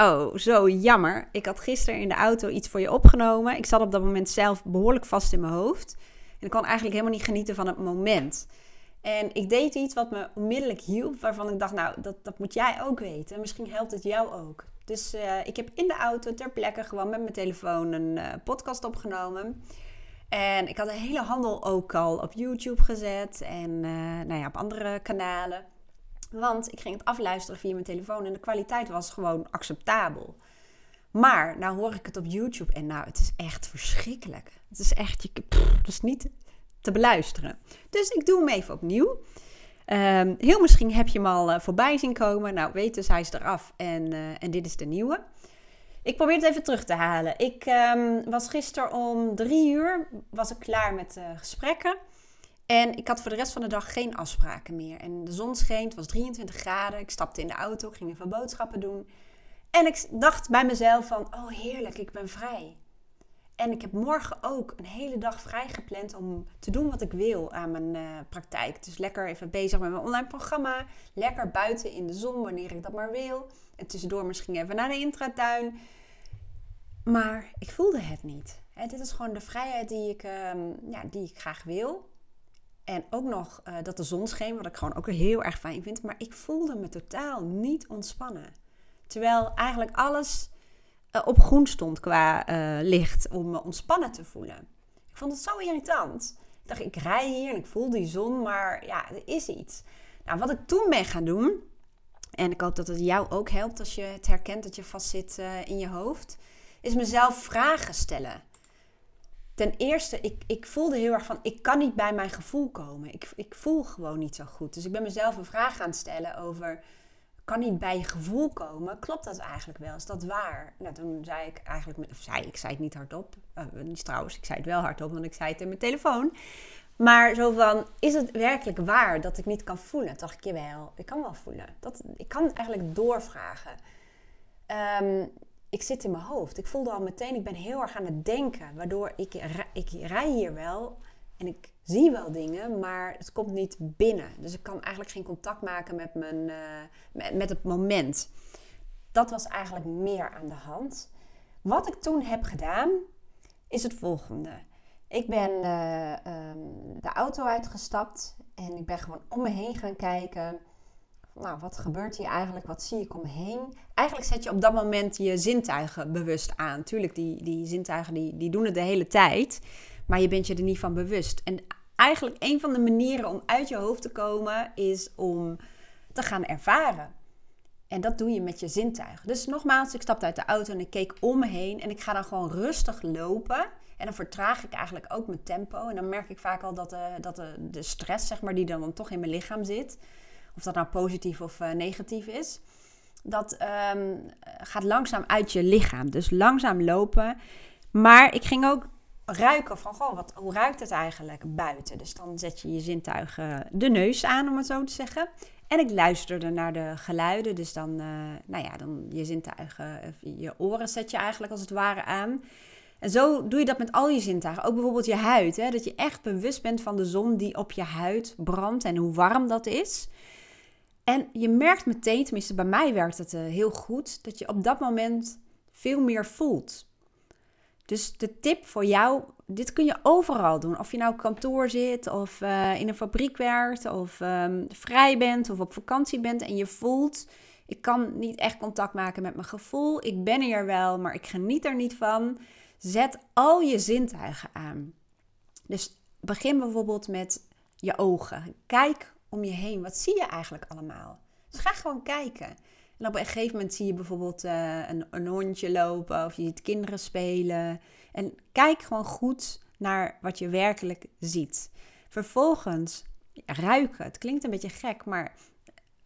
Oh, zo jammer. Ik had gisteren in de auto iets voor je opgenomen. Ik zat op dat moment zelf behoorlijk vast in mijn hoofd. En ik kon eigenlijk helemaal niet genieten van het moment. En ik deed iets wat me onmiddellijk hielp, waarvan ik dacht, nou, dat, dat moet jij ook weten. Misschien helpt het jou ook. Dus uh, ik heb in de auto ter plekke gewoon met mijn telefoon een uh, podcast opgenomen. En ik had de hele handel ook al op YouTube gezet en uh, nou ja, op andere kanalen. Want ik ging het afluisteren via mijn telefoon en de kwaliteit was gewoon acceptabel. Maar nou hoor ik het op YouTube en nou, het is echt verschrikkelijk. Het is echt, je, is niet te beluisteren. Dus ik doe hem even opnieuw. Um, heel misschien heb je hem al uh, voorbij zien komen. Nou, weet dus, hij is eraf en, uh, en dit is de nieuwe. Ik probeer het even terug te halen. Ik um, was gisteren om drie uur was ik klaar met uh, gesprekken. En ik had voor de rest van de dag geen afspraken meer. En de zon scheen, het was 23 graden. Ik stapte in de auto, ging even boodschappen doen. En ik dacht bij mezelf van, oh heerlijk, ik ben vrij. En ik heb morgen ook een hele dag vrij gepland om te doen wat ik wil aan mijn uh, praktijk. Dus lekker even bezig met mijn online programma. Lekker buiten in de zon wanneer ik dat maar wil. En tussendoor misschien even naar de intratuin. Maar ik voelde het niet. Dit is gewoon de vrijheid die ik, uh, ja, die ik graag wil. En ook nog uh, dat de zon scheen, wat ik gewoon ook heel erg fijn vind. Maar ik voelde me totaal niet ontspannen. Terwijl eigenlijk alles uh, op groen stond qua uh, licht om me ontspannen te voelen. Ik vond het zo irritant. Ik dacht, ik rij hier en ik voel die zon, maar ja, er is iets. Nou, wat ik toen ben gaan doen, en ik hoop dat het jou ook helpt als je het herkent dat je vastzit uh, in je hoofd, is mezelf vragen stellen. Ten eerste, ik, ik voelde heel erg van, ik kan niet bij mijn gevoel komen. Ik, ik voel gewoon niet zo goed. Dus ik ben mezelf een vraag gaan stellen over kan niet bij je gevoel komen. Klopt dat eigenlijk wel? Is dat waar? Nou, toen zei ik eigenlijk, of zei ik, zei het niet hardop. Uh, niet trouwens, ik zei het wel hardop, want ik zei het in mijn telefoon. Maar zo van, is het werkelijk waar dat ik niet kan voelen? Toen dacht ik, jawel, ik kan wel voelen. Dat, ik kan het eigenlijk doorvragen. Um, ik zit in mijn hoofd. Ik voelde al meteen, ik ben heel erg aan het denken. Waardoor ik, ik rij hier wel en ik zie wel dingen, maar het komt niet binnen. Dus ik kan eigenlijk geen contact maken met, mijn, uh, met, het moment. Dat was eigenlijk meer aan de hand. Wat ik toen heb gedaan, is het volgende. Ik ben uh, um, de auto uitgestapt en ik ben gewoon om me heen gaan kijken. Nou, wat gebeurt hier eigenlijk? Wat zie ik om me heen? Eigenlijk zet je op dat moment je zintuigen bewust aan. Tuurlijk, die, die zintuigen die, die doen het de hele tijd. Maar je bent je er niet van bewust. En eigenlijk een van de manieren om uit je hoofd te komen is om te gaan ervaren. En dat doe je met je zintuigen. Dus nogmaals, ik stapte uit de auto en ik keek om me heen. En ik ga dan gewoon rustig lopen. En dan vertraag ik eigenlijk ook mijn tempo. En dan merk ik vaak al dat de, dat de, de stress, zeg maar, die dan, dan toch in mijn lichaam zit. Of dat nou positief of uh, negatief is. Dat um, gaat langzaam uit je lichaam. Dus langzaam lopen. Maar ik ging ook ruiken van, goh, wat, hoe ruikt het eigenlijk buiten? Dus dan zet je je zintuigen de neus aan, om het zo te zeggen. En ik luisterde naar de geluiden, dus dan, uh, nou ja, dan je zintuigen, je oren zet je eigenlijk als het ware aan. En zo doe je dat met al je zintuigen. Ook bijvoorbeeld je huid, hè? dat je echt bewust bent van de zon die op je huid brandt en hoe warm dat is. En je merkt meteen, tenminste bij mij werkt het uh, heel goed, dat je op dat moment veel meer voelt. Dus de tip voor jou, dit kun je overal doen. Of je nou kantoor zit, of uh, in een fabriek werkt, of um, vrij bent, of op vakantie bent en je voelt, ik kan niet echt contact maken met mijn gevoel. Ik ben er wel, maar ik geniet er niet van. Zet al je zintuigen aan. Dus begin bijvoorbeeld met je ogen. Kijk om je heen. Wat zie je eigenlijk allemaal? Dus ga gewoon kijken. En op een gegeven moment zie je bijvoorbeeld uh, een, een hondje lopen of je ziet kinderen spelen. En kijk gewoon goed naar wat je werkelijk ziet. Vervolgens ruiken. Het klinkt een beetje gek, maar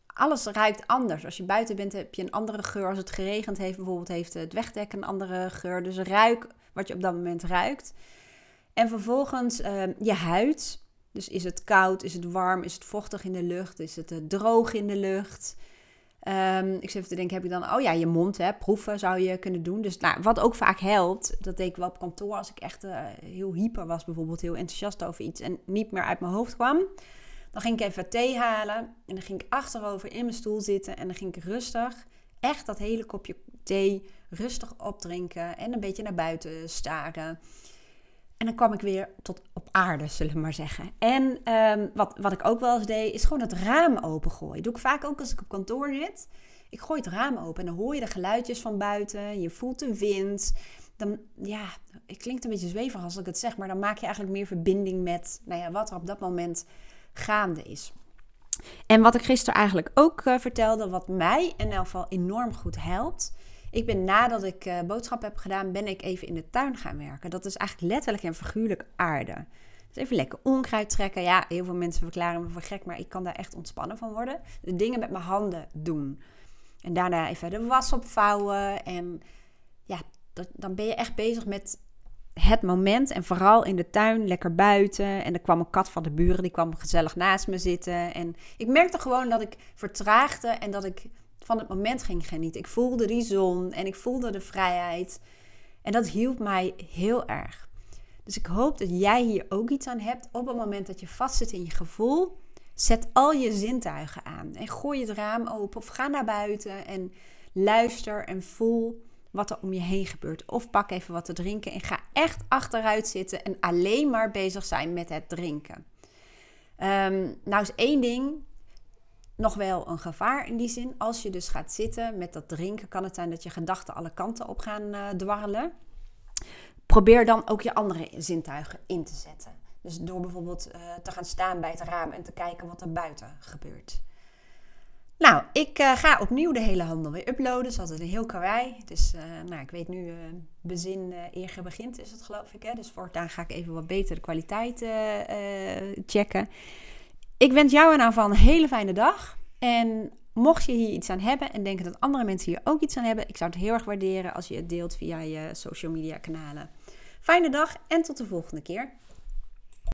alles ruikt anders. Als je buiten bent heb je een andere geur. Als het geregend heeft bijvoorbeeld, heeft het wegdek een andere geur. Dus ruik wat je op dat moment ruikt. En vervolgens uh, je huid. Dus is het koud, is het warm, is het vochtig in de lucht, is het uh, droog in de lucht. Um, ik zit even te denken, heb je dan, oh ja, je mond, hè, proeven zou je kunnen doen. Dus nou, wat ook vaak helpt, dat deed ik wel op kantoor als ik echt uh, heel hyper was, bijvoorbeeld heel enthousiast over iets en niet meer uit mijn hoofd kwam. Dan ging ik even thee halen en dan ging ik achterover in mijn stoel zitten en dan ging ik rustig echt dat hele kopje thee rustig opdrinken en een beetje naar buiten staren. En dan kwam ik weer tot op aarde, zullen we maar zeggen. En ehm, wat, wat ik ook wel eens deed, is gewoon het raam opengooien. Doe ik vaak ook als ik op kantoor zit. Ik gooi het raam open en dan hoor je de geluidjes van buiten. Je voelt de wind. Dan, ja, het klinkt een beetje zweverig als ik het zeg, maar dan maak je eigenlijk meer verbinding met nou ja, wat er op dat moment gaande is. En wat ik gisteren eigenlijk ook uh, vertelde, wat mij in elk geval enorm goed helpt, ik ben nadat ik uh, boodschap heb gedaan, ben ik even in de tuin gaan werken. Dat is eigenlijk letterlijk en figuurlijk aarde. Dus even lekker onkruid trekken. Ja, heel veel mensen verklaren me voor gek, maar ik kan daar echt ontspannen van worden. De dingen met mijn handen doen. En daarna even de was opvouwen. En ja, dan ben je echt bezig met het moment. En vooral in de tuin, lekker buiten. En er kwam een kat van de buren, die kwam gezellig naast me zitten. En ik merkte gewoon dat ik vertraagde en dat ik van het moment ging genieten. Ik voelde die zon en ik voelde de vrijheid. En dat hielp mij heel erg. Dus ik hoop dat jij hier ook iets aan hebt op het moment dat je vastzit in je gevoel. Zet al je zintuigen aan en gooi het raam open of ga naar buiten en luister en voel wat er om je heen gebeurt. Of pak even wat te drinken en ga echt achteruit zitten en alleen maar bezig zijn met het drinken. Um, nou is één ding nog wel een gevaar in die zin. Als je dus gaat zitten met dat drinken, kan het zijn dat je gedachten alle kanten op gaan uh, dwarrelen. Probeer dan ook je andere zintuigen in te zetten. Dus door bijvoorbeeld uh, te gaan staan bij het raam en te kijken wat er buiten gebeurt. Nou, ik uh, ga opnieuw de hele handel weer uploaden. Is altijd een heel karwei. Dus nou, ik weet nu, bezin eerder begint is het geloof ik. Hè? Dus voortaan ga ik even wat beter de kwaliteit checken. Ik wens jou en van een hele fijne dag. En mocht je hier iets aan hebben en denken dat andere mensen hier ook iets aan hebben, ik zou het heel erg waarderen als je het deelt via je social media kanalen. Fijne dag en tot de volgende keer.